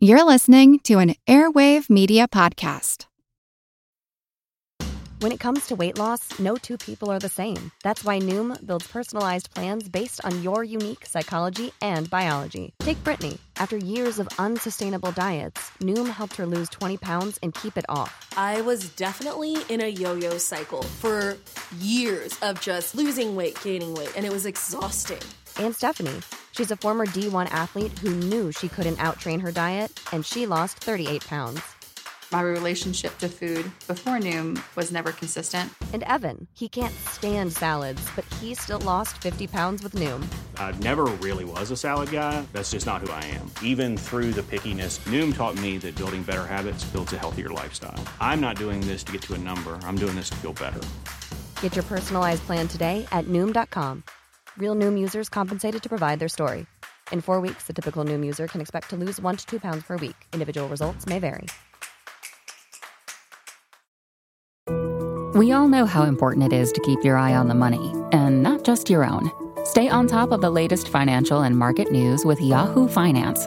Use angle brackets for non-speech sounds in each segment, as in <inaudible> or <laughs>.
You're listening to an Airwave Media Podcast. When it comes to weight loss, no two people are the same. That's why Noom builds personalized plans based on your unique psychology and biology. Take Brittany. After years of unsustainable diets, Noom helped her lose 20 pounds and keep it off. I was definitely in a yo yo cycle for years of just losing weight, gaining weight, and it was exhausting. And Stephanie. She's a former D1 athlete who knew she couldn't outtrain her diet, and she lost 38 pounds. My relationship to food before Noom was never consistent. And Evan, he can't stand salads, but he still lost 50 pounds with Noom. I never really was a salad guy. That's just not who I am. Even through the pickiness, Noom taught me that building better habits builds a healthier lifestyle. I'm not doing this to get to a number, I'm doing this to feel better. Get your personalized plan today at Noom.com. Real Noom users compensated to provide their story. In four weeks, the typical Noom user can expect to lose one to two pounds per week. Individual results may vary. We all know how important it is to keep your eye on the money, and not just your own. Stay on top of the latest financial and market news with Yahoo Finance,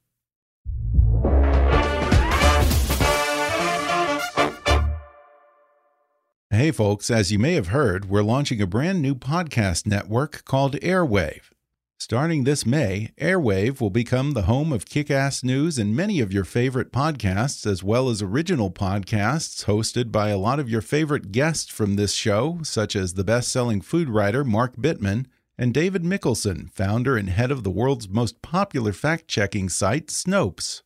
Hey, folks, as you may have heard, we're launching a brand new podcast network called Airwave. Starting this May, Airwave will become the home of kick ass news and many of your favorite podcasts, as well as original podcasts hosted by a lot of your favorite guests from this show, such as the best selling food writer Mark Bittman and David Mikkelson, founder and head of the world's most popular fact checking site, Snopes.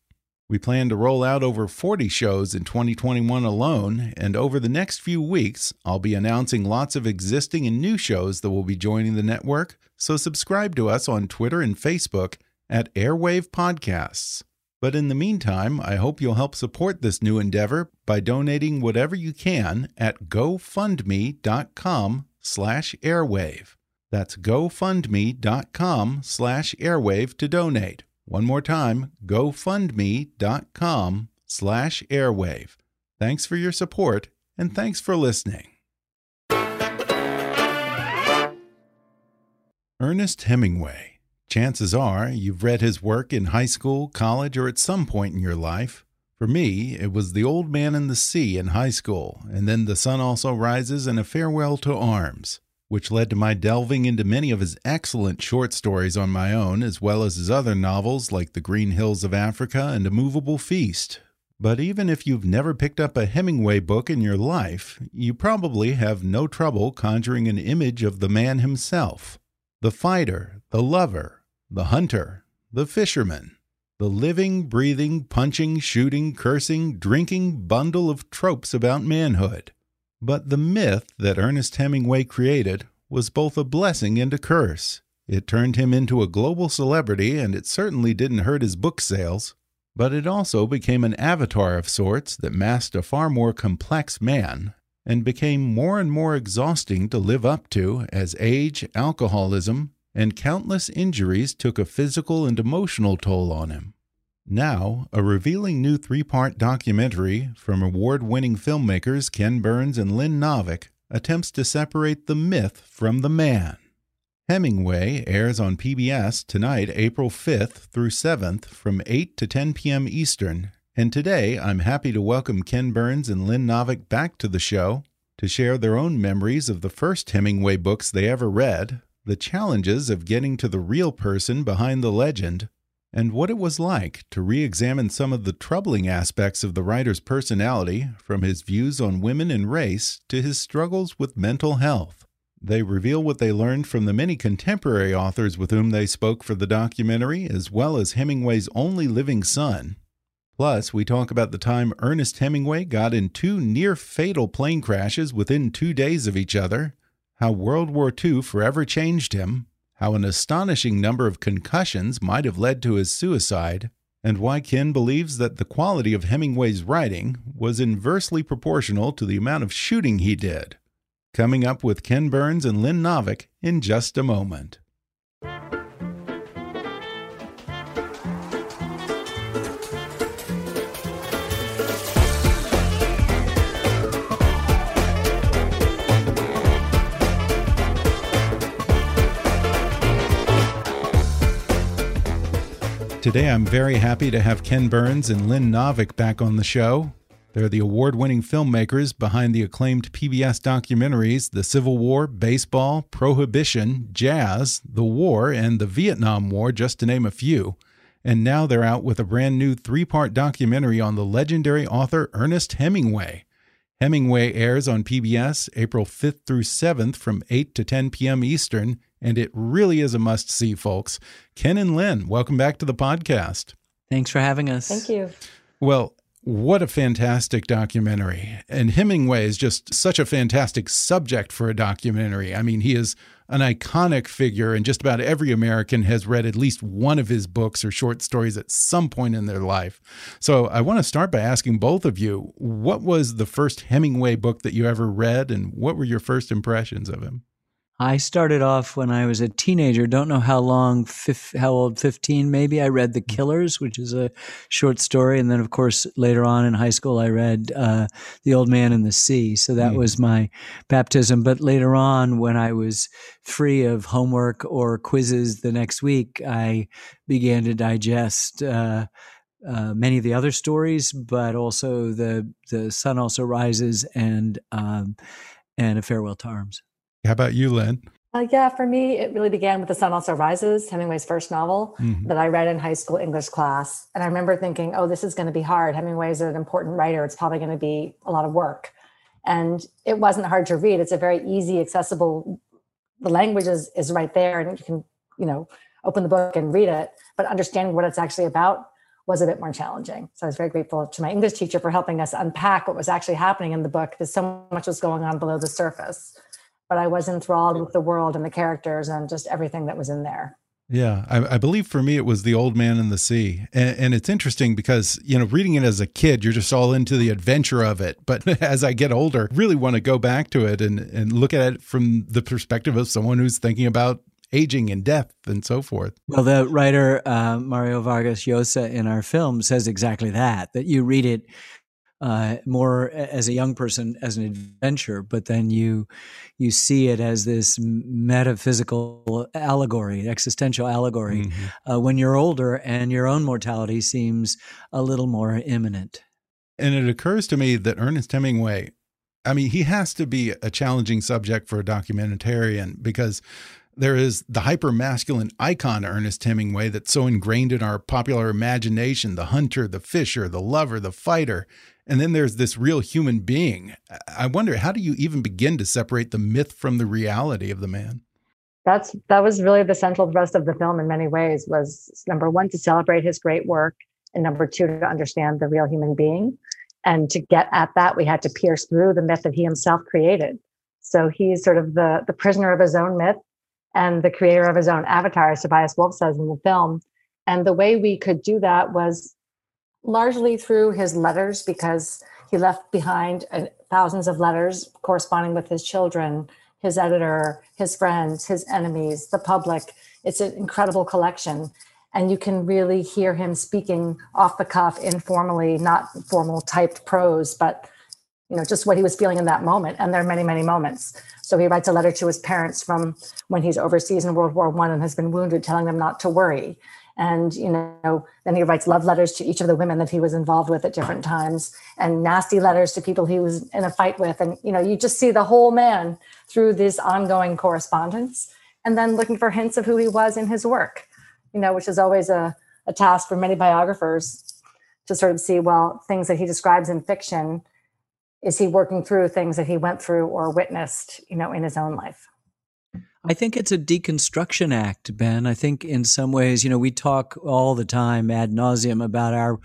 We plan to roll out over 40 shows in 2021 alone, and over the next few weeks, I'll be announcing lots of existing and new shows that will be joining the network, so subscribe to us on Twitter and Facebook at Airwave Podcasts. But in the meantime, I hope you'll help support this new endeavor by donating whatever you can at gofundme.com slash airwave. That's gofundme.com slash airwave to donate. One more time, gofundme.com slash airwave. Thanks for your support, and thanks for listening. Ernest Hemingway. Chances are you've read his work in high school, college, or at some point in your life. For me, it was The Old Man and the Sea in high school, and then The Sun Also Rises and A Farewell to Arms which led to my delving into many of his excellent short stories on my own, as well as his other novels like The Green Hills of Africa and A Movable Feast. But even if you've never picked up a Hemingway book in your life, you probably have no trouble conjuring an image of the man himself the fighter, the lover, the hunter, the fisherman, the living, breathing, punching, shooting, cursing, drinking bundle of tropes about manhood. But the myth that Ernest Hemingway created was both a blessing and a curse. It turned him into a global celebrity, and it certainly didn't hurt his book sales. But it also became an avatar of sorts that masked a far more complex man, and became more and more exhausting to live up to as age, alcoholism, and countless injuries took a physical and emotional toll on him. Now, a revealing new three part documentary from award winning filmmakers Ken Burns and Lynn Novick attempts to separate the myth from the man. Hemingway airs on PBS tonight, April 5th through 7th from 8 to 10 p.m. Eastern. And today, I'm happy to welcome Ken Burns and Lynn Novick back to the show to share their own memories of the first Hemingway books they ever read, the challenges of getting to the real person behind the legend, and what it was like to re examine some of the troubling aspects of the writer's personality, from his views on women and race to his struggles with mental health. They reveal what they learned from the many contemporary authors with whom they spoke for the documentary, as well as Hemingway's only living son. Plus, we talk about the time Ernest Hemingway got in two near fatal plane crashes within two days of each other, how World War II forever changed him, how an astonishing number of concussions might have led to his suicide, and why Ken believes that the quality of Hemingway's writing was inversely proportional to the amount of shooting he did. coming up with Ken Burns and Lynn Novick in just a moment. Today, I'm very happy to have Ken Burns and Lynn Novick back on the show. They're the award winning filmmakers behind the acclaimed PBS documentaries The Civil War, Baseball, Prohibition, Jazz, The War, and the Vietnam War, just to name a few. And now they're out with a brand new three part documentary on the legendary author Ernest Hemingway. Hemingway airs on PBS April 5th through 7th from 8 to 10 p.m. Eastern and it really is a must see, folks. Ken and Lynn, welcome back to the podcast. Thanks for having us. Thank you. Well, what a fantastic documentary. And Hemingway is just such a fantastic subject for a documentary. I mean, he is an iconic figure, and just about every American has read at least one of his books or short stories at some point in their life. So I want to start by asking both of you what was the first Hemingway book that you ever read, and what were your first impressions of him? I started off when I was a teenager. Don't know how long, how old, 15 maybe. I read The mm. Killers, which is a short story. And then, of course, later on in high school, I read uh, The Old Man and the Sea. So that mm. was my baptism. But later on, when I was free of homework or quizzes the next week, I began to digest. Uh, uh, many of the other stories, but also the the sun also rises and um, and a farewell to arms. How about you, Lynn? Uh, yeah, for me, it really began with The Sun Also Rises, Hemingway's first novel mm-hmm. that I read in high school English class. And I remember thinking, oh, this is going to be hard. Hemingway is an important writer. It's probably going to be a lot of work. And it wasn't hard to read. It's a very easy, accessible, the language is, is right there and you can, you know, open the book and read it. But understanding what it's actually about was a bit more challenging. So I was very grateful to my English teacher for helping us unpack what was actually happening in the book because so much was going on below the surface but I was enthralled with the world and the characters and just everything that was in there. Yeah, I, I, believe for me it was the old man in the sea, and, and, it's interesting because you know reading it as a kid, you're just all into the adventure of it. But <laughs> as I get older, really want to go back to it and and look at it from the perspective of someone who's thinking about aging and death and so forth. Well, the writer uh, Mario Vargas Llosa in our film says exactly that. That you read it uh, more as a young person as an adventure, but then you you see it as this metaphysical allegory, existential allegory. Mm-hmm. Uh, when you're older and your own mortality seems a little more imminent. And it occurs to me that Ernest Hemingway, I mean, he has to be a challenging subject for a documentarian because there is the hyper masculine icon Ernest Hemingway that's so ingrained in our popular imagination the hunter, the fisher, the lover, the fighter. And then there's this real human being. I wonder, how do you even begin to separate the myth from the reality of the man? That's that was really the central thrust of the film in many ways was number one to celebrate his great work and number two to understand the real human being and to get at that we had to pierce through the myth that he himself created so he's sort of the the prisoner of his own myth and the creator of his own avatar tobias wolff says in the film and the way we could do that was largely through his letters because he left behind uh, thousands of letters corresponding with his children, his editor, his friends, his enemies, the public. It's an incredible collection. And you can really hear him speaking off the cuff, informally, not formal typed prose, but you know, just what he was feeling in that moment. And there are many, many moments. So he writes a letter to his parents from when he's overseas in World War One and has been wounded, telling them not to worry and you know then he writes love letters to each of the women that he was involved with at different times and nasty letters to people he was in a fight with and you know you just see the whole man through this ongoing correspondence and then looking for hints of who he was in his work you know which is always a, a task for many biographers to sort of see well things that he describes in fiction is he working through things that he went through or witnessed you know in his own life I think it's a deconstruction act, Ben. I think in some ways, you know, we talk all the time ad nauseum about our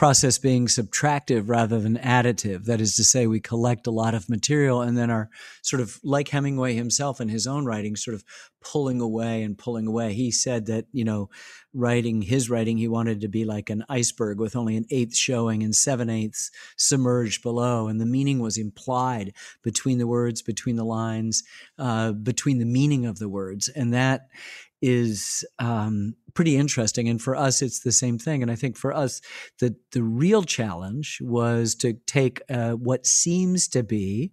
process being subtractive rather than additive. That is to say, we collect a lot of material and then are sort of like Hemingway himself in his own writing, sort of pulling away and pulling away. He said that, you know, writing his writing, he wanted to be like an iceberg with only an eighth showing and seven eighths submerged below. And the meaning was implied between the words, between the lines, uh, between the meaning of the words. And that is um, pretty interesting. And for us, it's the same thing. And I think for us, the, the real challenge was to take uh, what seems to be,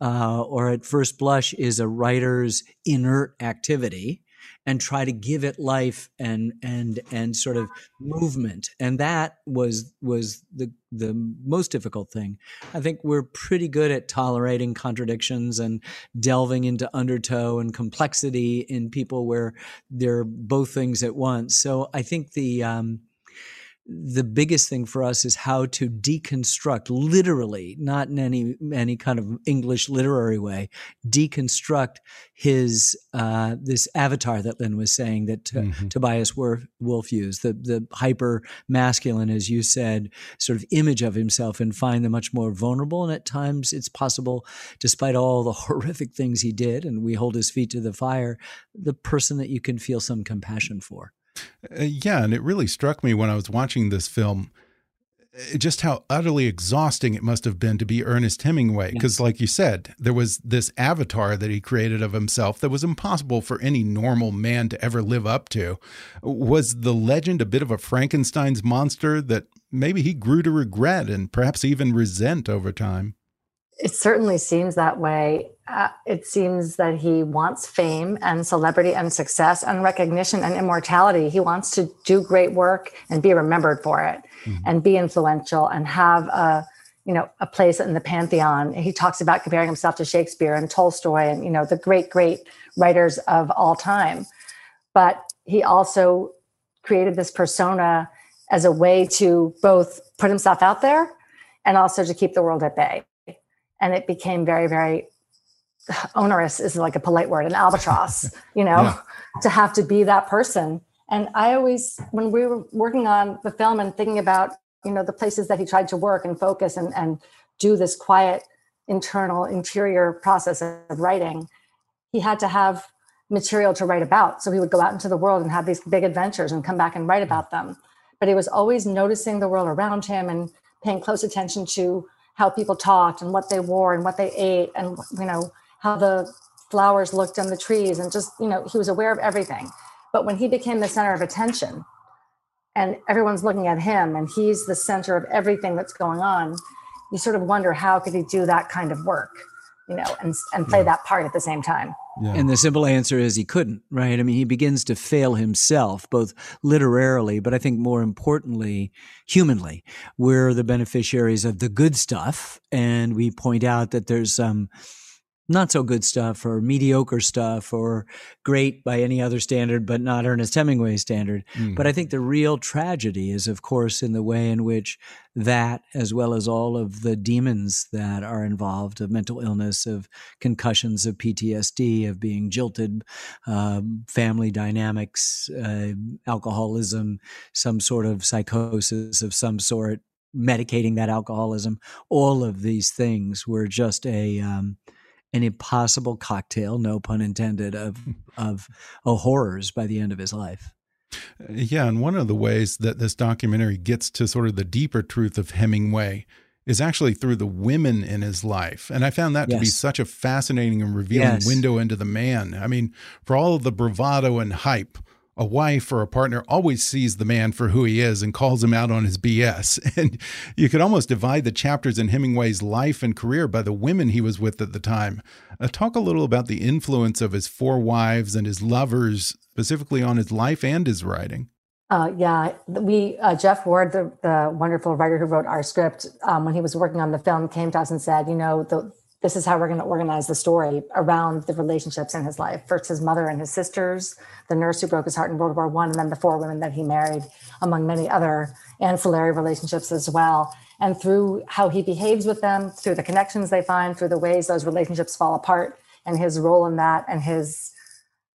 uh, or at first blush, is a writer's inert activity and try to give it life and and and sort of movement. And that was was the the most difficult thing. I think we're pretty good at tolerating contradictions and delving into undertow and complexity in people where they're both things at once. So i think the um, the biggest thing for us is how to deconstruct literally not in any any kind of english literary way deconstruct his uh, this avatar that lynn was saying that uh, mm-hmm. tobias wolff used the the hyper masculine as you said sort of image of himself and find the much more vulnerable and at times it's possible despite all the <laughs> horrific things he did and we hold his feet to the fire the person that you can feel some compassion for uh, yeah, and it really struck me when I was watching this film uh, just how utterly exhausting it must have been to be Ernest Hemingway. Because, like you said, there was this avatar that he created of himself that was impossible for any normal man to ever live up to. Was the legend a bit of a Frankenstein's monster that maybe he grew to regret and perhaps even resent over time? It certainly seems that way. Uh, it seems that he wants fame and celebrity and success and recognition and immortality. He wants to do great work and be remembered for it mm-hmm. and be influential and have a you know a place in the pantheon. He talks about comparing himself to Shakespeare and Tolstoy and you know the great great writers of all time. But he also created this persona as a way to both put himself out there and also to keep the world at bay and it became very very onerous is like a polite word an albatross <laughs> you know yeah. to have to be that person. And i always when we were working on the film and thinking about you know the places that he tried to work and focus and, and do this quiet internal interior process of writing he had to have material to write about. So he would go out into the world and have these big adventures and come back and write about them. But he was always noticing the world around him and paying close attention to how people talked and what they wore and what they ate and you know how the flowers looked on the trees and just you know he was aware of everything. But when he became the center of attention and everyone's looking at him and he's the center of everything that's going on you sort of wonder how could he do that kind of work you know and and play yeah. that part at the same time yeah. And the simple answer is he couldn't, right? I mean, he begins to fail himself, both literarily, but I think more importantly, humanly. We're the beneficiaries of the good stuff. And we point out that there's some not so good stuff or mediocre stuff or great by any other standard, but not Ernest Hemingway standard. Mm. But I think the real tragedy is, of course, in the way in which that, as well as all of the demons that are involved of mental illness, of concussions, of PTSD, of being jilted, uh, family dynamics, uh, alcoholism, some sort of psychosis of some sort, medicating that alcoholism, all of these things were just a, um, an impossible cocktail, no pun intended, of <laughs> of oh, horrors by the end of his life. Uh, yeah, and one of the ways that this documentary gets to sort of the deeper truth of Hemingway is actually through the women in his life. And I found that yes. to be such a fascinating and revealing yes. window into the man. I mean, for all of the bravado and hype a wife or a partner always sees the man for who he is and calls him out on his BS. <laughs> And you could almost divide the chapters in Hemingway's life and career by the women he was with at the time. Uh, talk a little about the influence of his four wives and his lovers, specifically on his life and his writing. Uh, yeah, we uh, Jeff Ward, the, the, wonderful writer who wrote our script, um, when he was working on the film, came to us and said, you know, the this is how we're going to organize the story around the relationships in his life. First, his mother and his sisters, the nurse who broke his heart in World War One, and then the four women that he married, among many other ancillary relationships as well. And through how he behaves with them, through the connections they find, through the ways those relationships fall apart, and his role in that, and his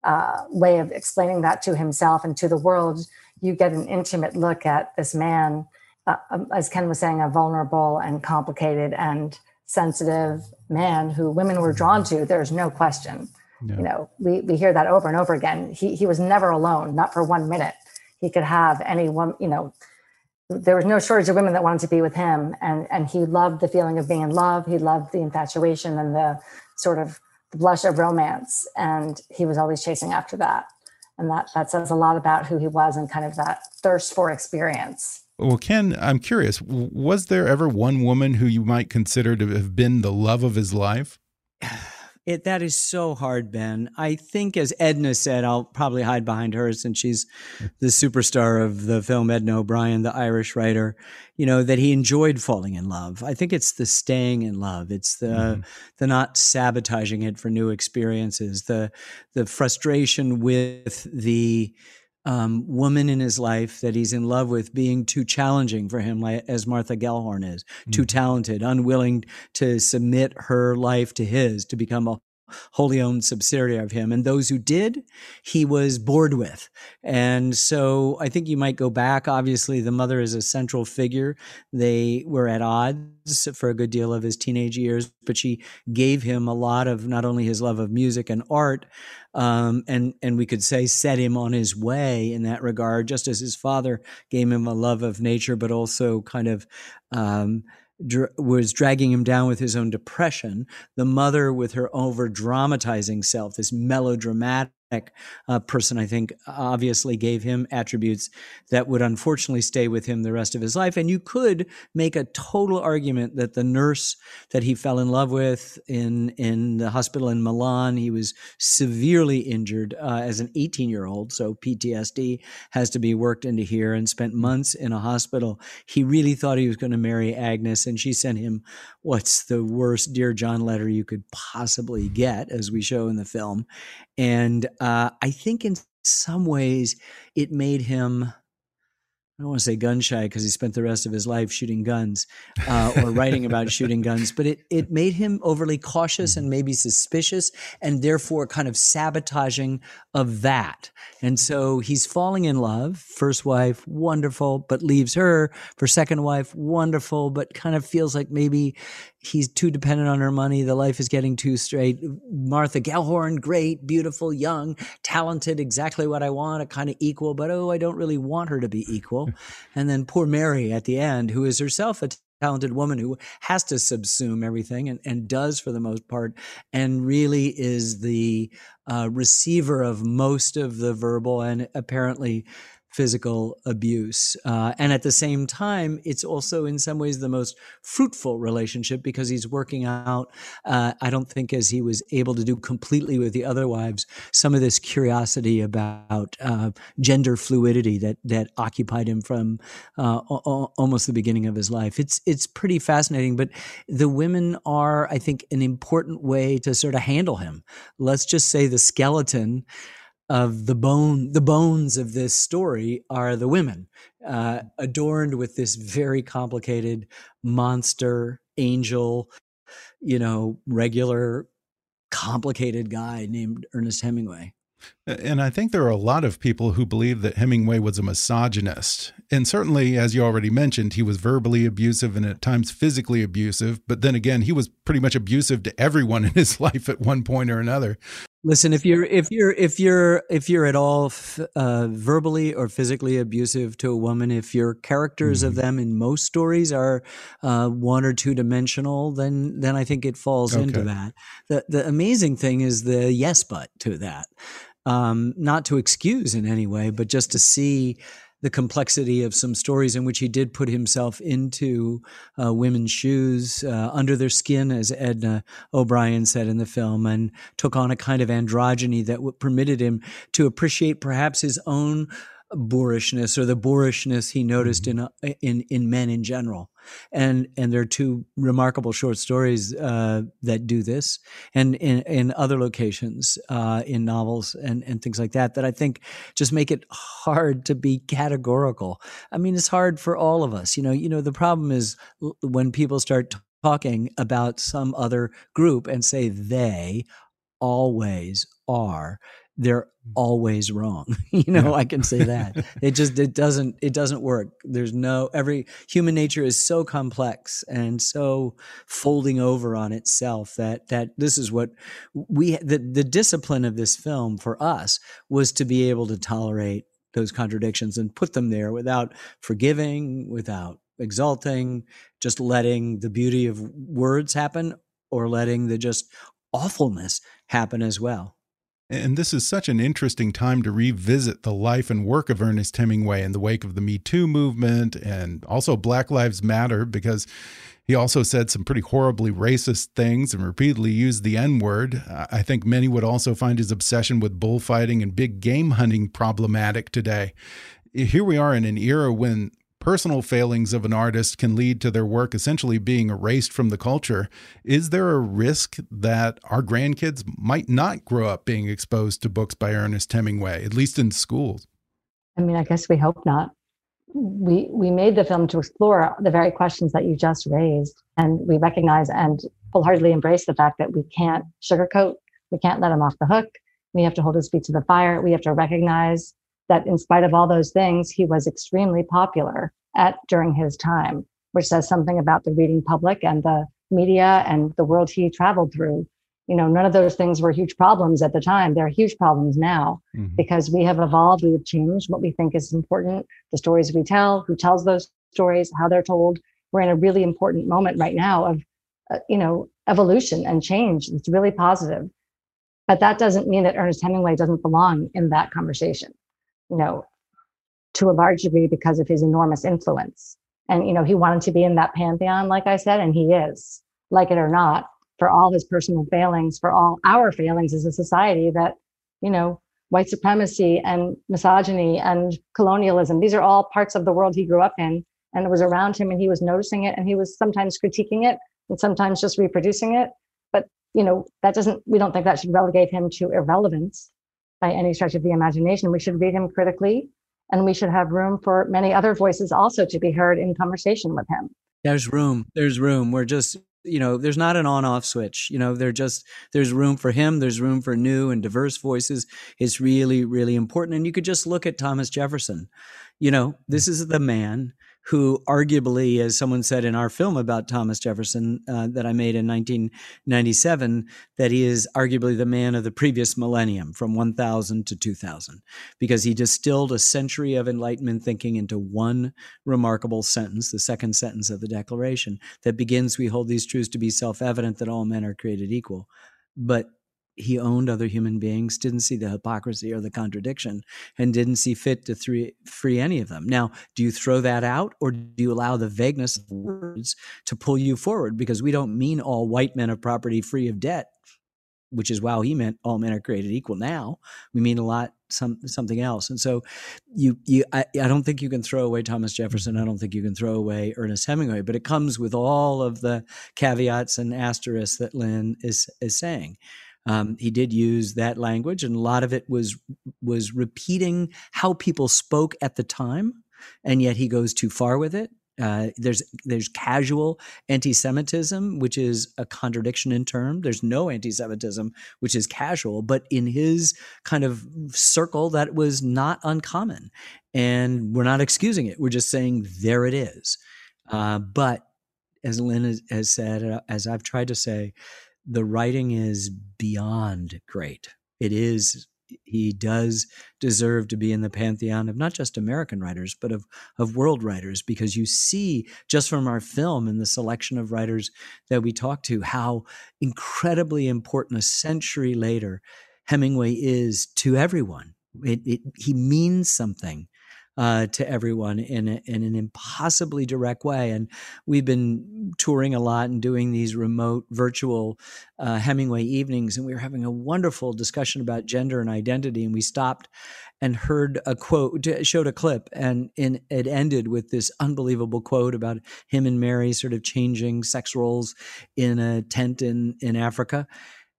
uh, way of explaining that to himself and to the world, you get an intimate look at this man, uh, um, as Ken was saying, a vulnerable and complicated and sensitive man who women were drawn to. There's no question. Yeah. You know, we, we hear that over and over again. He, he was never alone, not for one minute. he could have any one, you know, there was no shortage of women that wanted to be with him. And, and he loved the feeling of being in love. He loved the infatuation and the sort of the blush of romance. And he was always chasing after that. And that, that says a lot about who he was and kind of that thirst for experience. Well, Ken, I'm curious, was there ever one woman who you might consider to have been the love of his life? <sighs> It, that is so hard, Ben. I think, as Edna said, I'll probably hide behind her since she's the superstar of the film, Edna O'Brien, the Irish writer, you know, that he enjoyed falling in love. I think it's the staying in love. It's the, mm-hmm. the not sabotaging it for new experiences, the, the frustration with the, um, woman in his life that he's in love with being too challenging for him, like, as Martha Gellhorn is, mm-hmm. too talented, unwilling to submit her life to his, to become a wholly owned subsidiary of him. And those who did, he was bored with. And so I think you might go back. Obviously, the mother is a central figure. They were at odds for a good deal of his teenage years, but she gave him a lot of not only his love of music and art, um, and and we could say set him on his way in that regard, just as his father gave him a love of nature, but also kind of um, was dragging him down with his own depression. The mother, with her over dramatizing self, this melodramatic uh, person, I think, obviously gave him attributes that would unfortunately stay with him the rest of his life. And you could make a total argument that the nurse that he fell in love with in in the hospital in Milan, he was severely injured uh, as an 18 year old, so PTSD has to be worked into here, and spent months in a hospital. He really thought he was going to marry Agnes, and she sent him what's the worst Dear John letter you could possibly get, as we show in the film. And uh, I think in some ways it made him. I don't want to say gun shy because he spent the rest of his life shooting guns uh, or writing about shooting guns, but it, it made him overly cautious and maybe suspicious and therefore kind of sabotaging of that. And so he's falling in love. First wife, wonderful, but leaves her. For second wife, wonderful, but kind of feels like maybe he's too dependent on her money. The life is getting too straight. Martha Gellhorn, great, beautiful, young, talented, exactly what I want, a kind of equal, but oh, I don't really want her to be equal. <laughs> and then poor Mary at the end, who is herself a talented woman who has to subsume everything and, and does for the most part, and really is the uh, receiver of most of the verbal and apparently physical abuse. Uh, and at the same time, it's also in some ways the most fruitful relationship because he's working out, uh, I don't think, as he was able to do completely with the other wives, some of this curiosity about uh, gender fluidity that, that occupied him from uh, almost the beginning of his life. It's, it's pretty fascinating, but the women are, I think, an important way to sort of handle him. Let's just say the skeleton of the bone the bones of this story are the women uh, adorned with this very complicated monster angel you know regular complicated guy named ernest hemingway and I think there are a lot of people who believe that Hemingway was a misogynist. And certainly, as you already mentioned, he was verbally abusive and at times physically abusive. But then again, he was pretty much abusive to everyone <laughs> in his life at one point or another. Listen, if you're if you're if you're if you're at all uh, verbally or physically abusive to a woman, if your characters mm -hmm. of mm-hmm. them in most stories are uh, one or two dimensional, then then I think it falls okay. into that. The the amazing thing is the yes but to that, um, not to excuse in any way, but just to see the complexity of some stories in which he did put himself into uh, women's shoes, uh, under their skin, as Edna O'Brien said in the film, and took on a kind of androgyny that permitted him to appreciate perhaps his own boorishness or the boorishness he noticed mm-hmm. in, uh, in in men in general and and there are two remarkable short stories uh, that do this and in, in other locations uh, in novels and and things like that that I think just make it hard to be categorical I mean it's hard for all of us you know you know the problem is when people start talking about some other group and say they always are they're mm. always wrong <laughs> you know i can say that <laughs> it just it doesn't it doesn't work there's no every human nature is so complex and so folding over on itself that that this is what we the, the discipline of this film for us was to be able to tolerate those contradictions and put them there without forgiving, without exalting, just letting the beauty of words happen or letting the just awfulness happen as well. And this is such an interesting time to revisit the life and work of Ernest Hemingway in the wake of the Me Too movement and also Black Lives Matter, because he also said some pretty horribly racist things and repeatedly used the N word. I think many would also find his obsession with bullfighting and big game hunting problematic today. Here we are in an era when personal failings of an artist can lead to their work essentially being erased from the culture. Is there a risk that our grandkids might not grow up being exposed to books by Ernest Hemingway, at least in schools? I mean, I guess we hope not. We we made the film to explore the very questions that you just raised, and we recognize and wholeheartedly embrace the fact that we can't sugarcoat, we can't let him off the hook. We have to hold his feet to the fire. We have to recognize that in spite of all those things, he was extremely popular at during his time, which says something about the reading public and the media and the world he traveled through. You know, none of those things were huge problems at the time. They're huge problems now mm-hmm. because we have evolved, we have changed what we think is important, the stories we tell, who tells those stories, how they're told. We're in a really important moment right now of, uh, you know, evolution and change. It's really positive. But that doesn't mean that Ernest Hemingway doesn't belong in that conversation you know, to a large degree because of his enormous influence. And, you know, he wanted to be in that pantheon, like I said, and he is, like it or not, for all his personal failings, for all our failings as a society that, you know, white supremacy and misogyny and colonialism, these are all parts of the world he grew up in and it was around him and he was noticing it and he was sometimes critiquing it and sometimes just reproducing it. But, you know, that doesn't, we don't think that should relegate him to irrelevance by any stretch of the imagination. We should read him critically, and we should have room for many other voices also to be heard in conversation with him. There's room. There's room. We're just you know there's not an on off switch you know there just there's room for him there's room for new and diverse voices it's really really important and you could just look at thomas jefferson you know this is the man who arguably, as someone said in our film about Thomas Jefferson uh, that I made in 1997, that he is arguably the man of the previous millennium from 1000 to 2000, because he distilled a century of Enlightenment thinking into one remarkable sentence, the second sentence of the Declaration, that begins We hold these truths to be self evident that all men are created equal. But he owned other human beings, didn't see the hypocrisy or the contradiction, and didn't see fit to free, free any of them. Now, do you throw that out or do you allow the vagueness of words to pull you forward? Because we don't mean all white men of property free of debt, which is wow, he meant all men are created equal now. We mean a lot some something else. And so you you I, I don't think you can throw away Thomas Jefferson. I don't think you can throw away Ernest Hemingway, but it comes with all of the caveats and asterisks that Lynn is is saying. Um, he did use that language, and a lot of it was was repeating how people spoke at the time, and yet he goes too far with it. Uh, there's there's casual anti-Semitism, which is a contradiction in term. There's no anti-Semitism, which is casual, but in his kind of circle, that was not uncommon, and we're not excusing it. We're just saying there it is. Uh, but as Lynn has, said, uh, as I've tried to say, the writing is beyond great. It is he does deserve to be in the pantheon of not just American writers, but of, of world writers, because you see just from our film and the selection of writers that we talk to how incredibly important a century later Hemingway is to everyone. It, it, he means something uh, to everyone in, a, in an impossibly direct way. And we've been touring a lot and doing these remote virtual uh, Hemingway evenings, and we were having a wonderful discussion about gender and identity. And we stopped and heard a quote, showed a clip, and in, it ended with this unbelievable quote about him and Mary sort of changing sex roles in a tent in in Africa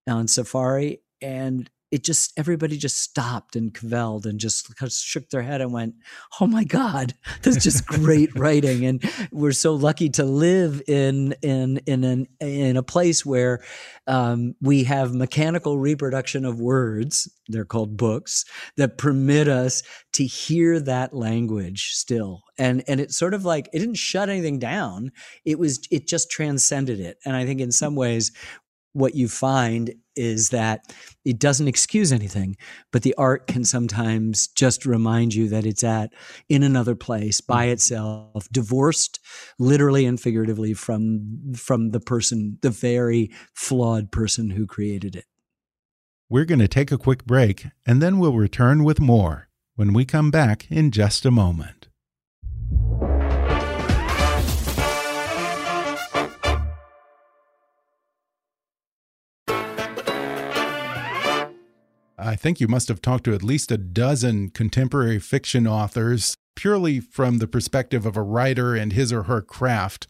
on safari. And it just everybody just stopped and cavelled and just shook their head and went, "Oh my God, <laughs> that's just great <laughs> writing!" And we're so lucky to live in in in an in a place where um, we have mechanical reproduction of words. They're called books that permit us to hear that language still. And and it's sort of like it didn't shut anything down. It was it just transcended it. And I think in some ways, what you find is that it doesn't excuse anything, but the art can sometimes just remind you that it's at in another place by mm. itself, divorced literally and figuratively from from the person, the very flawed person who created it. We're going to take a quick break and then we'll return with more when we come back in just a moment. I think you must have talked to at least a dozen contemporary fiction authors purely from the perspective of a writer and his or her craft.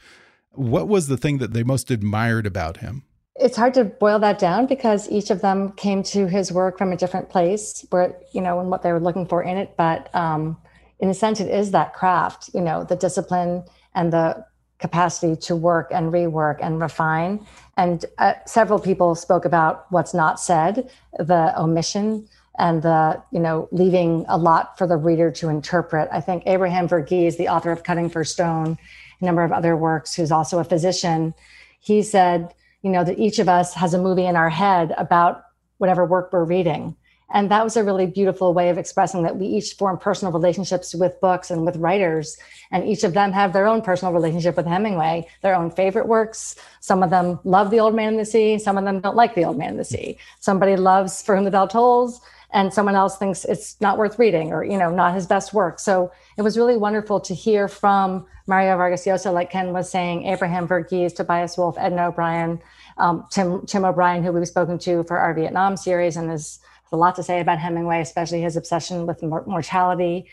What was the thing that they most admired about him? It's hard to boil that down because each of them came to his work from a different place where, you know, and what they were looking for in it. But um, in a sense, it is that craft, you know, the discipline and the capacity to work and rework and refine. And uh, several people spoke about what's not said, the omission and the, you know, leaving a lot for the reader to interpret. I think Abraham Verghese, the author of Cutting for Stone, a number of other works, who's also a physician, he said, you know, that each of us has a movie in our head about whatever work we're reading. And that was a really beautiful way of expressing that we each form personal relationships with books and with writers. And each of them have their own personal relationship with Hemingway, their own favorite works. Some of them love The Old Man in the Sea. Some of them don't like The Old Man in the Sea. Somebody loves For Whom the Bell Tolls and someone else thinks it's not worth reading or, you know, not his best work. So it was really wonderful to hear from Mario Vargas Llosa, like Ken was saying, Abraham Verghese, Tobias Wolff, Edna O'Brien, um, Tim, Tim O'Brien, who we've spoken to for our Vietnam series and is a lot to say about Hemingway, especially his obsession with mortality.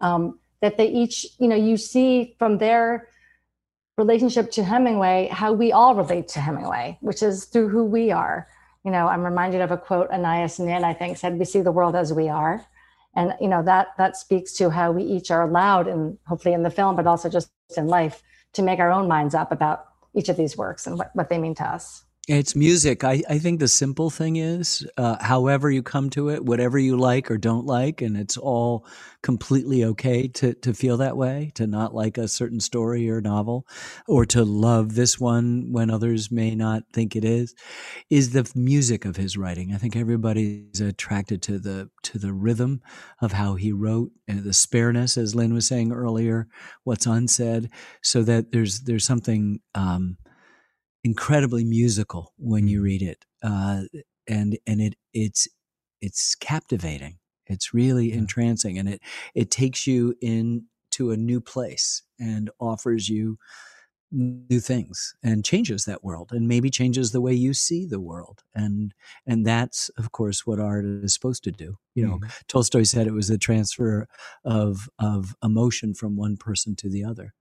Um, that they each, you know, you see from their relationship to Hemingway how we all relate to Hemingway, which is through who we are. You know, I'm reminded of a quote Anais Nin, I think, said, "We see the world as we are," and you know that that speaks to how we each are allowed, and hopefully in the film, but also just in life, to make our own minds up about each of these works and what, what they mean to us. It's music. I, I think the simple thing is, uh, however you come to it, whatever you like or don't like, and it's all completely okay to, to feel that way, to not like a certain story or novel, or to love this one when others may not think it is, is the music of his writing. I think everybody's attracted to the to the rhythm of how he wrote, and the spareness, as Lynn was saying earlier, what's unsaid, so that there's there's something. Um, incredibly musical when you mm-hmm. read it, uh, and and it it's it's captivating. It's really yeah. entrancing, and it it takes you into a new place and offers you new things and changes that world and maybe changes the way you see the world and and that's of course what art is supposed to do you know mm-hmm. tolstoy said it was a transfer of of emotion from one person to the other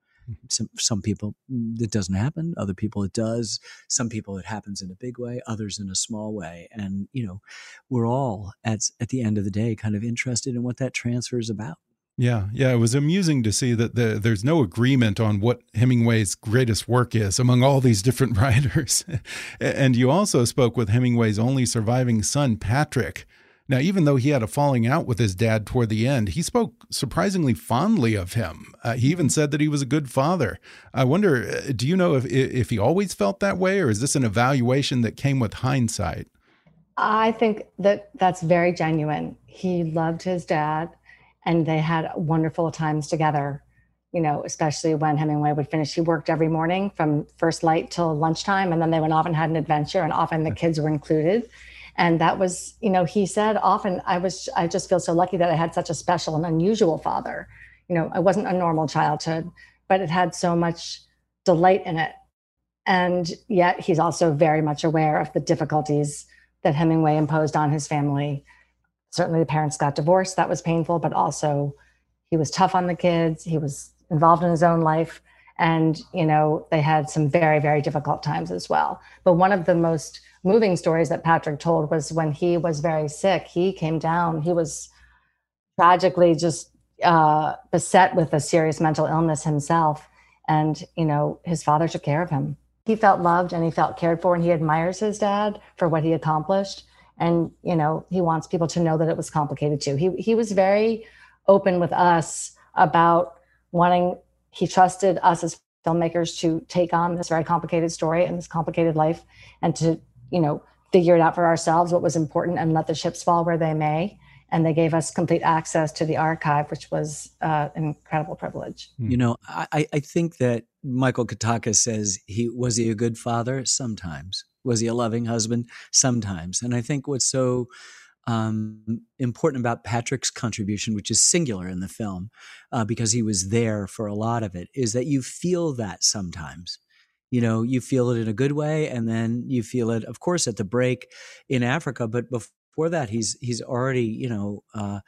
some, some people it doesn't happen. Other people it does. Some people it happens in a big way. Others in a small way. And you know, we're all at at the end of the day kind of interested in what that transfer is about. Yeah, yeah, it was amusing to see that the, there's no agreement on what Hemingway's greatest work is among all these different <laughs> writers. and you also spoke with Hemingway's only surviving son, Patrick, now, even though he had a falling out with his dad toward the end, he spoke surprisingly fondly of him. Uh, he even said that he was a good father. I wonder, uh, do you know if if he always felt that way, or is this an evaluation that came with hindsight? I think that that's very genuine. He loved his dad, and they had wonderful times together. You know, especially when Hemingway would finish. He worked every morning from first light till lunchtime, and then they went off and had an adventure, and often the kids were included and that was you know he said often i was i just feel so lucky that i had such a special and unusual father. You know i wasn't a normal childhood but it had so much delight in it. And yet he's also very much aware of the difficulties that hemingway imposed on his family. Certainly the parents got divorced. That was painful but also he was tough on the kids. He was involved in his own life. And you know they had some very very difficult times as well. But one of the most moving stories that Patrick told was when he was very sick, he came down, he was tragically just uh, beset with a serious mental illness himself. And, you know, his father took care of him. He felt loved and he felt cared for, and he admires his dad for what he accomplished. And, you know, he wants people to know that it was complicated too. He, he was very open with us about wanting, he trusted us as filmmakers to take on this very complicated story and this complicated life and to you know, figure it out for ourselves what was important and let the chips fall where they may and they gave us complete access to the archive, which was uh, an incredible privilege. You know, I, I think that Michael Katakis says he was he a good father sometimes. Was he a loving husband sometimes? And I think what's so um, important about Patrick's contribution, which is singular in the film, uh, because he was there for a lot of it, is that you feel that sometimes. You know, you feel it in a good way, and then you feel it, of course, at the break in Africa. But before that, he's he's already, you know, uh,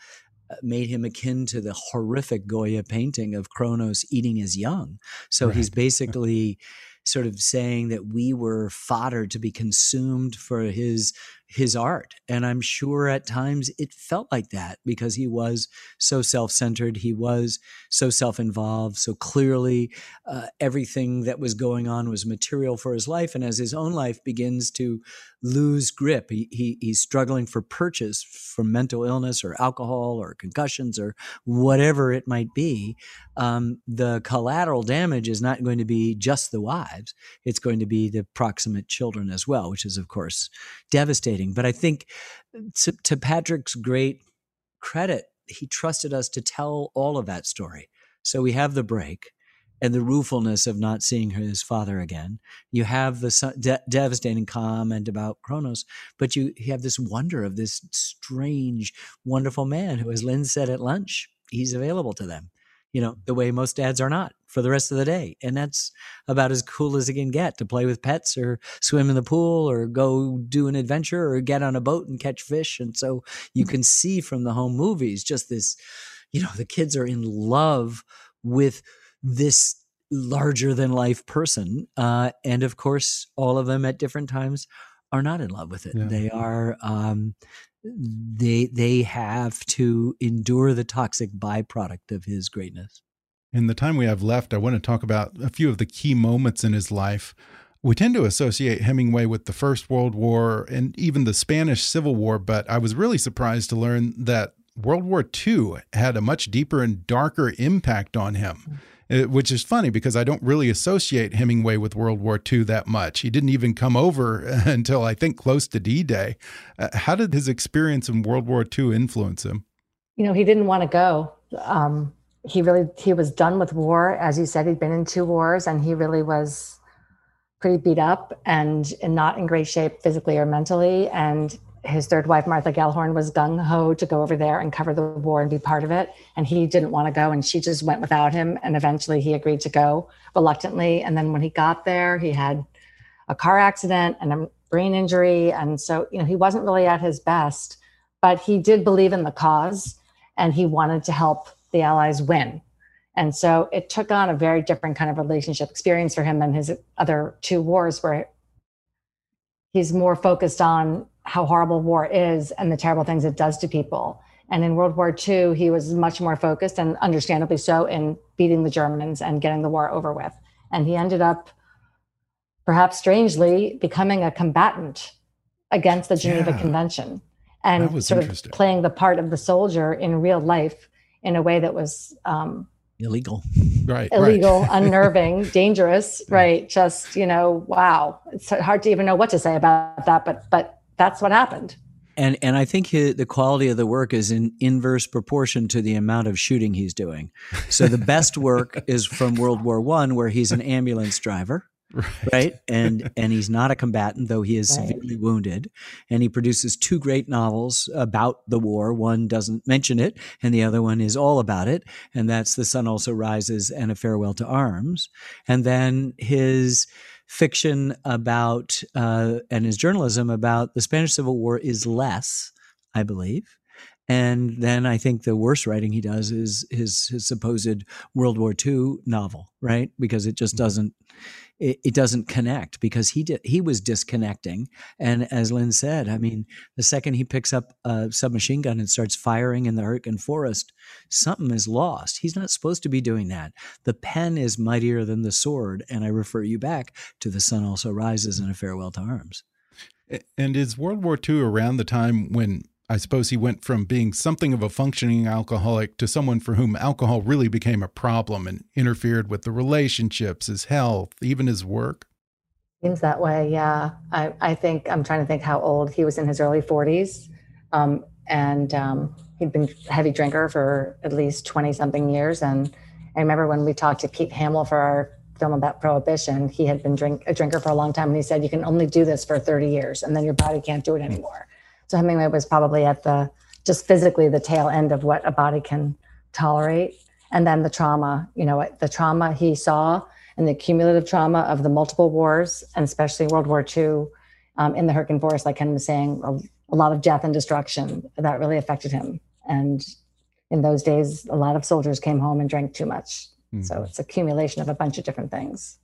made him akin to the horrific Goya painting of Kronos eating his young. So right. he's <laughs> basically sort of saying that we were fodder to be consumed for his his art. And I'm sure at times it felt like that because he was so self centered. He was so self involved. So clearly, uh, everything that was going on was material for his life. And as his own life begins to lose grip, he, he, he's struggling for purchase from mental illness or alcohol or concussions or whatever it might be. Um, the collateral damage is not going to be just the wives, it's going to be the proximate children as well, which is, of course, devastating but I think to, to Patrick's great credit, he trusted us to tell all of that story. So we have the break and the ruefulness of not seeing his father again. You have the de- devastating comment about Kronos, but you, you have this wonder of this strange, wonderful man who, as Lynn said at lunch, he's available to them you know, the way most dads are not for the rest of the day. And that's about as cool as it can get to play with pets or swim in the pool or go do an adventure or get on a boat and catch fish. And so you can see from the home movies just this, you know, the kids are in love with this larger than life person. Uh, and of course, all of them at different times are not in love with it. Yeah. They are um, they they have to endure the toxic byproduct of his greatness. In the time we have left, I want to talk about a few of the key moments in his life. We tend to associate Hemingway with the First World War and even the Spanish Civil War, but I was really surprised to learn that World War II had a much deeper and darker impact on him. Uh, which is funny because I don't really associate Hemingway with World War II that much. He didn't even come over <laughs> until I think close to D Day. Uh, how did his experience in World War II influence him? You know, he didn't want to go. Um, he really he was done with war, as you said. He'd been in two wars, and he really was pretty beat up and, and not in great shape physically or mentally. And his third wife, Martha Gellhorn, was gung ho to go over there and cover the war and be part of it. And he didn't want to go, and she just went without him. And eventually he agreed to go reluctantly. And then when he got there, he had a car accident and a brain injury. And so, you know, he wasn't really at his best, but he did believe in the cause and he wanted to help the Allies win. And so it took on a very different kind of relationship experience for him than his other two wars, where he's more focused on how horrible war is and the terrible things it does to people. And in World War II, he was much more focused and understandably so in beating the Germans and getting the war over with. And he ended up, perhaps strangely, becoming a combatant against the Geneva yeah, Convention and sort of playing the part of the soldier in real life in a way that was um, illegal right illegal right. <laughs> unnerving dangerous right just you know wow it's hard to even know what to say about that but but that's what happened. And and I think his, the quality of the work is in inverse proportion to the amount of shooting he's doing. So the best work is from World War One, where he's an ambulance driver, right. right? And and he's not a combatant, though he is right. severely wounded. And he produces two great novels about the war. One doesn't mention it, and the other one is all about it. And that's The Sun Also Rises and A Farewell to Arms. And then his fiction about uh, and his journalism about the Spanish Civil War is less, I believe. And then I think the worst writing he does is his his supposed World War II novel, right? Because it just mm-hmm. doesn't it, it doesn't connect because he did he was disconnecting. And as Lynn said, I mean, the second he picks up a submachine gun and starts firing in the Hurtgen forest, something is lost. He's not supposed to be doing that. The pen is mightier than the sword, and I refer you back to the sun also rises and a farewell to arms. And is World War II around the time when I suppose he went from being something of a functioning alcoholic to someone for whom alcohol really became a problem and interfered with the relationships, his health, even his work. Seems that way, yeah. I, I think I'm trying to think how old he was in his early 40s. Um, and um, he'd been a heavy drinker for at least 20 something years. And I remember when we talked to Pete Hamill for our film about prohibition, he had been drink, a drinker for a long time. And he said, You can only do this for 30 years and then your body can't do it anymore. So Hemingway was probably at the just physically the tail end of what a body can tolerate. And then the trauma, you know, the trauma he saw and the cumulative trauma of the multiple wars, and especially World War II um, in the Hurtgen Forest, like Ken was saying, a, a lot of death and destruction that really affected him. And in those days, a lot of soldiers came home and drank too much. Mm-hmm. So it's accumulation of a bunch of different things.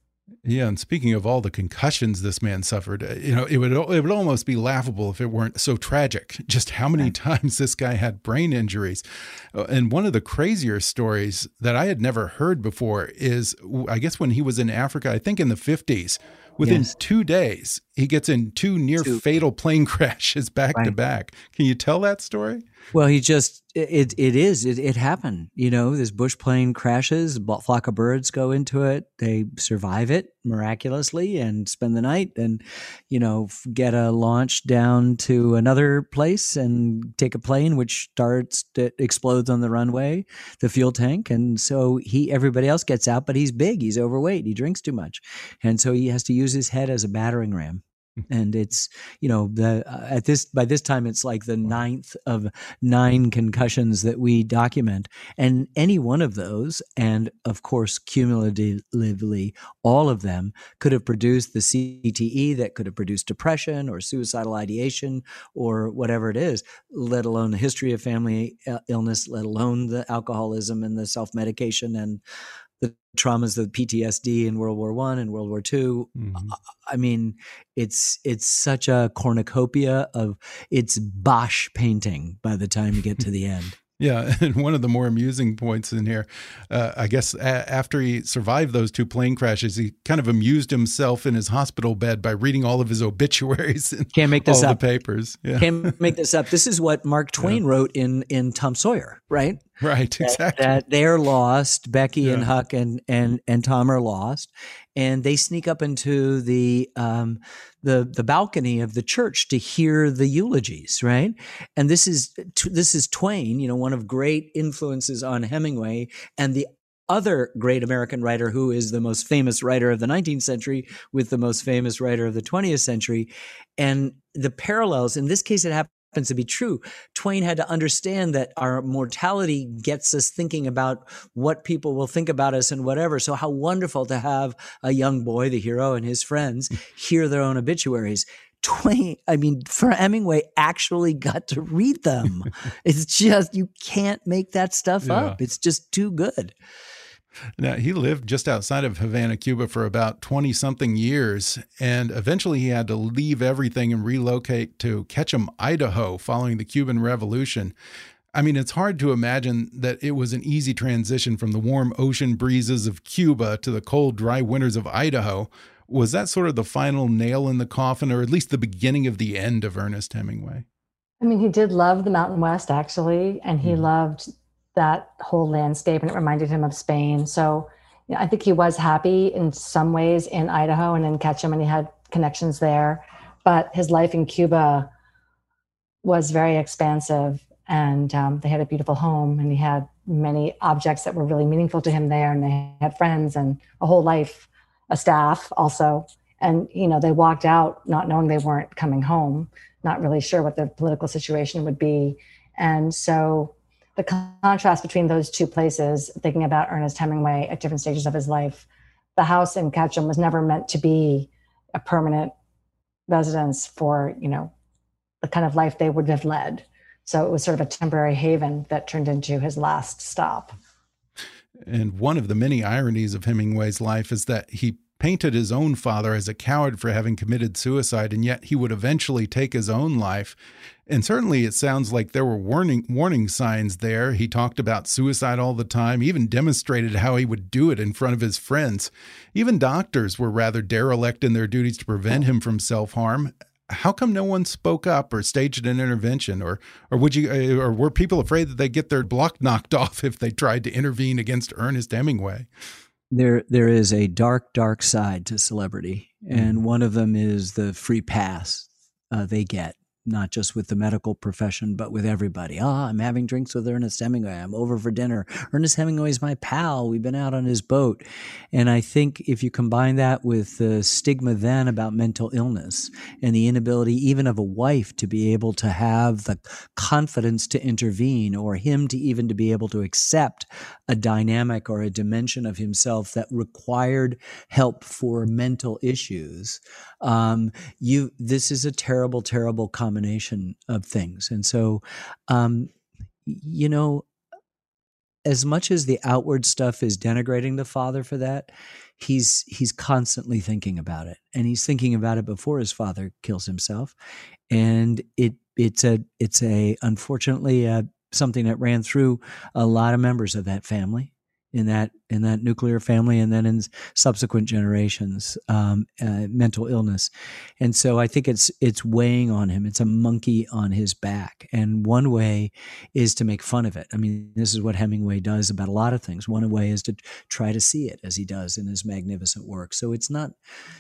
Yeah, and speaking of all the concussions this man suffered, uh, you know, it would it would almost be laughable if it weren't so tragic. <laughs> Just how many times this guy had brain injuries, uh, and one of the crazier stories that I had never heard before is, I guess when he was in Africa, I think in the fifties, within yes. two days he gets in two near two. fatal plane <laughs> crashes back right. to back. Can you tell that story? Well, he just it it is it, it happened. You know, this bush plane crashes, a flock of birds go into it. They survive it miraculously and spend the night, and you know get a launch down to another place and take a plane which starts to explodes on the runway, the fuel tank, and so he everybody else gets out, but he's big, he's overweight, he drinks too much, and so he has to use his head as a battering ram and it's you know the uh, at this by this time it's like the ninth of nine concussions that we document. And any one of those and of course cumulatively all of them could have produced the CTE that could have produced depression or suicidal ideation or whatever it is let alone the history of family uh, illness let alone the alcoholism and the self-medication and traumas of PTSD in World War One and World War 2 mm-hmm. I mean, it's it's such a cornucopia of it's Bosch painting by the time you get to the end. Yeah, <laughs> and one of the more amusing points in here, uh, I guess, after he survived those two plane crashes, he kind of amused himself in his hospital bed by reading all of his <laughs> obituaries. And Can't make this all up. The papers. Yeah. Can't make this up. This is what Mark <laughs> Twain yeah. wrote in in Tom Sawyer, right? Right, exactly. That, that they're lost. Becky yeah. and Huck and and and Tom are lost, and they sneak up into the um, the the balcony of the church to hear the eulogies. Right, and this is this is Twain, you know, one of great influences on Hemingway, and the other great American writer who is the most famous writer of the 19th century with the most famous writer of the 20th century. And the parallels, in this case, it happened happens to be true. Twain had to understand that our mortality gets us thinking about what people will think about us and whatever. So, how wonderful to have a young boy, the hero, and his friends hmm. hear their own obituaries. Twain, I mean, for Hemingway, actually got to read them. <laughs> it's just, you can't make that stuff yeah. up. It's just too good. Now, he lived just outside of Havana, Cuba for about 20 something years, and eventually he had to leave everything and relocate to Ketchum, Idaho, following the Cuban Revolution. I mean, it's hard to imagine that it was an easy transition from the warm ocean breezes of Cuba to the cold, dry winters of Idaho. Was that sort of the final nail in the coffin, or at least the beginning of the end of Ernest Hemingway? I mean, he did love the Mountain West, actually, and he mm. loved that whole landscape and it reminded him of Spain. So you know, I think he was happy in some ways in Idaho and in Ketchum and he had connections there. But his life in Cuba was very expansive and um, they had a beautiful home and he had many objects that were really meaningful to him there and they had friends and a whole life, a staff also. And, you know, they walked out not knowing they weren't coming home, not really sure what the political situation would be. And so the contrast between those two places, thinking about Ernest Hemingway at different stages of his life, the house in Ketchum was never meant to be a permanent residence for, you know, the kind of life they would have led. So it was sort of a temporary haven that turned into his last stop. And one of the many ironies of Hemingway's life is that he painted his own father as a coward for having committed suicide, and yet he would eventually take his own life. And certainly it sounds like there were warning warning signs there. He talked about suicide all the time, even demonstrated how he would do it in front of his friends. Even doctors were rather derelict in their duties to prevent him from self-harm. How come no one spoke up or staged an intervention or or would you uh, or were people afraid that they'd get their block knocked <laughs> off if they tried to intervene against Ernest Hemingway? There there is a dark, dark side to celebrity, and mm-hmm. one of them is the free pass uh, they get not just with the medical profession, but with everybody. Ah, I'm having drinks with Ernest Hemingway. I'm over for dinner. Ernest Hemingway is my pal. We've been out on his boat. And I think if you combine that with the stigma then about mental illness and the inability even of a wife to be able to have the confidence to intervene or him to even to be able to accept a dynamic or a dimension of himself that required help for mental issues, um, you this is a terrible, terrible combination of things. And so, um, you know, as much as the outward stuff is denigrating the father for that, he's he's constantly thinking about it, and he's thinking about it before his father kills himself, and it it's a it's a unfortunately uh, something that ran through a lot of members of that family in that in that nuclear family and then in subsequent generations um, uh, mental illness. And so i think it's it's weighing on him. It's a monkey on his back. And one way is to make fun of it. I mean this is what hemingway does about a lot of things. One way is to try to see it as he does in his magnificent work. So it's not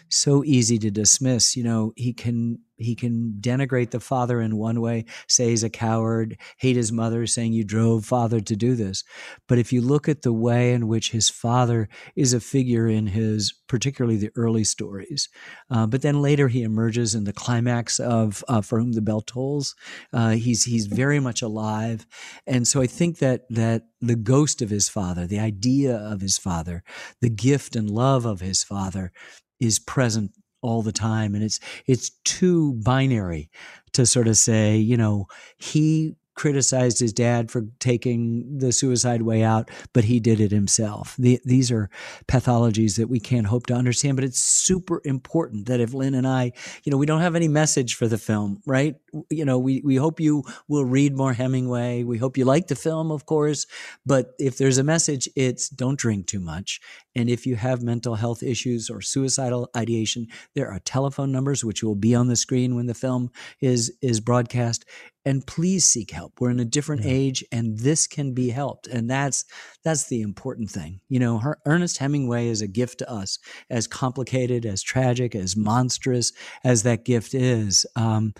so easy to dismiss. You know he can he can denigrate the father in one way, say he's a coward, hate his mother, saying you drove father to do this. But if you look at the way in which his father is a figure in his, particularly the early stories, uh, but then later he emerges in the climax of uh, For Whom the Bell Tolls. Uh, he's he's very much alive, and so I think that that the ghost of his father, the idea of his father, the gift and love of his father, is present all the time. And it's it's too binary to sort of say you know he criticized his dad for taking the suicide way out, but he did it himself. The, these are pathologies that we can't hope to understand, but it's super important that if Lynn and I, you know, we don't have any message for the film, right? You know, we, we hope you will read more Hemingway. We hope you like the film, of course, but if there's a message, it's don't drink too much. And if you have mental health issues or suicidal ideation, there are telephone numbers which will be on the screen when the film is is broadcast and please seek help we're in a different yeah. age and this can be helped and that's that's the important thing you know her, ernest hemingway is a gift to us as complicated as tragic as monstrous as that gift is um,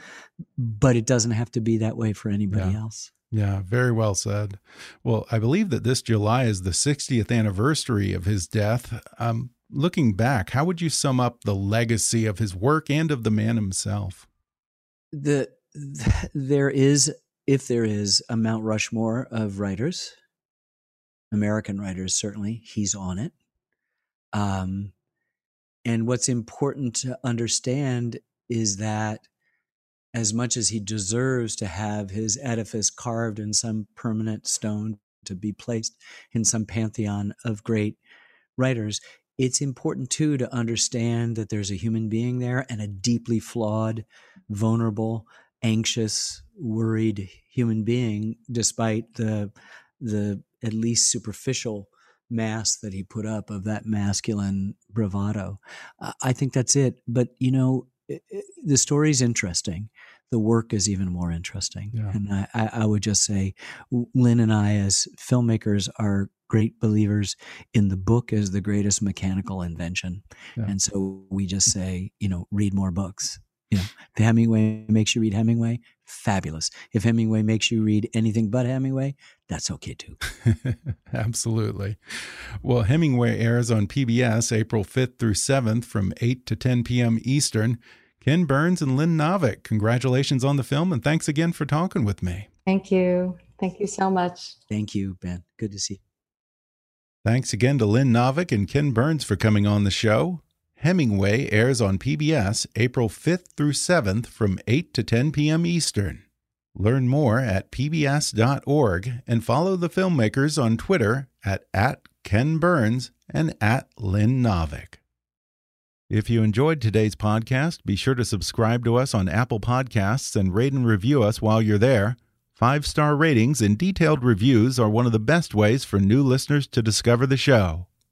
but it doesn't have to be that way for anybody yeah. else yeah, very well said. Well, I believe that this July is the 60th anniversary of his death. Um, looking back, how would you sum up the legacy of his work and of the man himself? The <laughs> there is, if there is, a Mount Rushmore of writers, American writers, certainly. He's on it. Um, and what's important to understand is that as much as he deserves to have his edifice carved in some permanent stone to be placed in some pantheon of great writers, it's important too to understand that there's a human being there and a deeply flawed, vulnerable, anxious, worried human being, despite the the at least superficial mask that he put up of that masculine bravado. I think that's it. But you know, the story is interesting. The work is even more interesting. Yeah. And I, I would just say, Lynn and I, as filmmakers, are great believers in the book as the greatest mechanical invention. Yeah. And so we just say, you know, read more books you know, if Hemingway makes you read Hemingway, fabulous. If Hemingway makes you read anything but Hemingway, that's okay too. <laughs> Absolutely. Well, Hemingway airs on PBS April 5th through 7th from 8 to 10 p.m. Eastern. Ken Burns and Lynn Novick, congratulations on the film and thanks again for talking with me. Thank you. Thank you so much. Thank you, Ben. Good to see you. Thanks again to Lynn Novick and Ken Burns for coming on the show. Hemingway airs on PBS April 5th through 7th from 8 to 10 p.m. Eastern. Learn more at pbs.org and follow the filmmakers on Twitter at, at Ken Burns and at Lynn Novick. If you enjoyed today's podcast, be sure to subscribe to us on Apple Podcasts and rate and review us while you're there. Five star ratings and detailed reviews are one of the best ways for new listeners to discover the show.